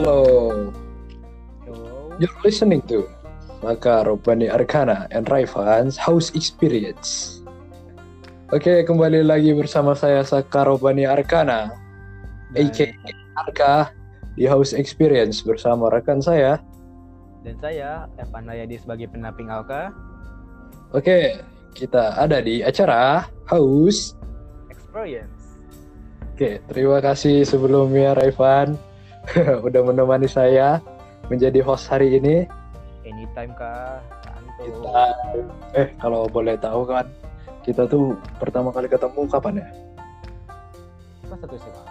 Hello, Hello. you're listening to Maka Robani Arkana and Raifan's House Experience. Oke, kembali lagi bersama saya Saka Robani Arkana, Dan, aka Arka di House Experience bersama rekan saya. dan saya Evan Hayadi sebagai penamping Alka Oke, kita ada di acara House. Experience. Oke, terima kasih sebelumnya Raivan udah menemani saya menjadi host hari ini. Anytime? Santo. Kita eh kalau boleh tahu kan kita tuh pertama kali ketemu kapan ya? Pas satu SMA.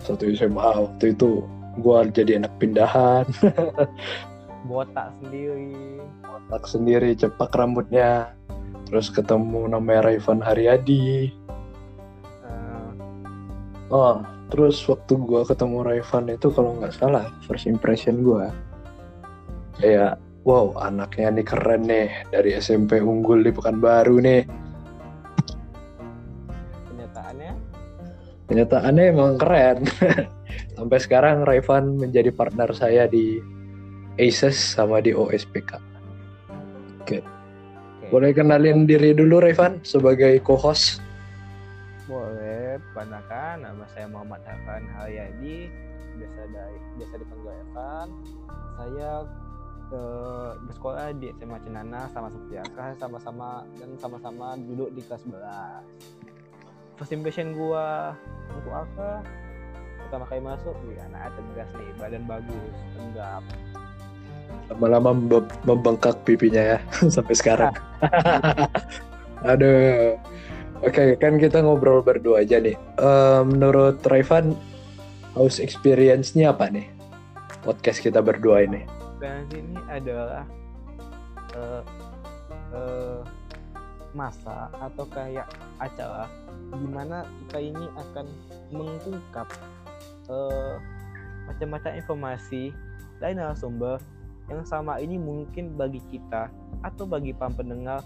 Satu SMA waktu itu gua jadi anak pindahan, Botak sendiri. otak sendiri cepak rambutnya. Terus ketemu namanya Raivan Haryadi. Eh, Oh, terus waktu gua ketemu Raivan itu kalau nggak salah first impression gua. Kayak wow anaknya nih keren nih dari SMP unggul di Pekanbaru nih. kenyataannya? Kenyataannya emang keren. Sampai sekarang Raivan menjadi partner saya di ACES sama di OSPK oke. boleh kenalin diri dulu Raivan sebagai co-host? Boleh, perkenalkan nama saya Muhammad Evan Hayadi, biasa dari biasa dipanggil Evan. Saya eh, bersekolah di SMA Cenana sama seperti Aka, sama-sama dan sama-sama duduk di kelas 11. First impression gua untuk Aka pertama kali masuk, wih anaknya tegas nih, badan bagus, tegap. lama-lama membe- membengkak pipinya ya sampai sekarang aduh oke kan kita ngobrol berdua aja nih. Eh, menurut Raivan house experience-nya apa nih? Podcast kita berdua ini. Dan ini adalah eh, eh, masa atau kayak acara di mana kita ini akan mengungkap eh, macam-macam informasi dari narasumber yang sama ini mungkin bagi kita atau bagi para pendengar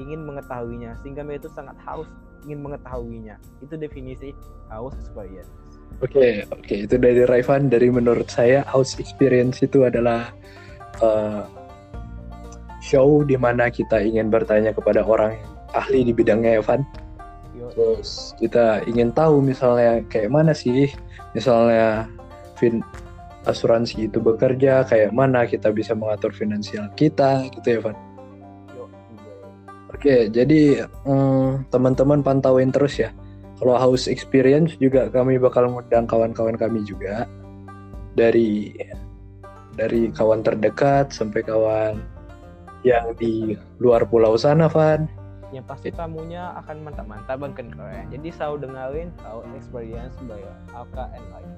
ingin mengetahuinya sehingga mereka itu sangat haus ingin mengetahuinya itu definisi haus experience Oke, oke itu dari Raivan. Dari menurut saya house experience itu adalah uh, show di mana kita ingin bertanya kepada orang ahli di bidangnya, Evan. Terus kita ingin tahu misalnya kayak mana sih, misalnya fin asuransi itu bekerja, kayak mana kita bisa mengatur finansial kita, gitu ya, Evan. Oke, jadi mm, teman-teman pantauin terus ya. Kalau house experience juga kami bakal ngundang kawan-kawan kami juga dari dari kawan terdekat sampai kawan yang di luar pulau sana, Van. yang pasti tamunya akan mantap-mantap dan keren. Jadi selalu dengerin tahu experience by Alka and Lain.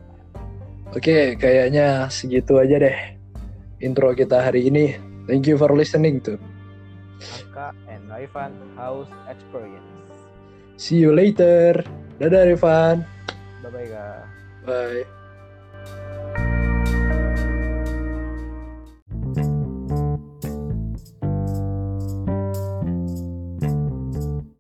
Oke, kayaknya segitu aja deh intro kita hari ini. Thank you for listening to. Alka and Raifan House Experience. See you later. Dadah, Rifan. Bye bye guys. Bye.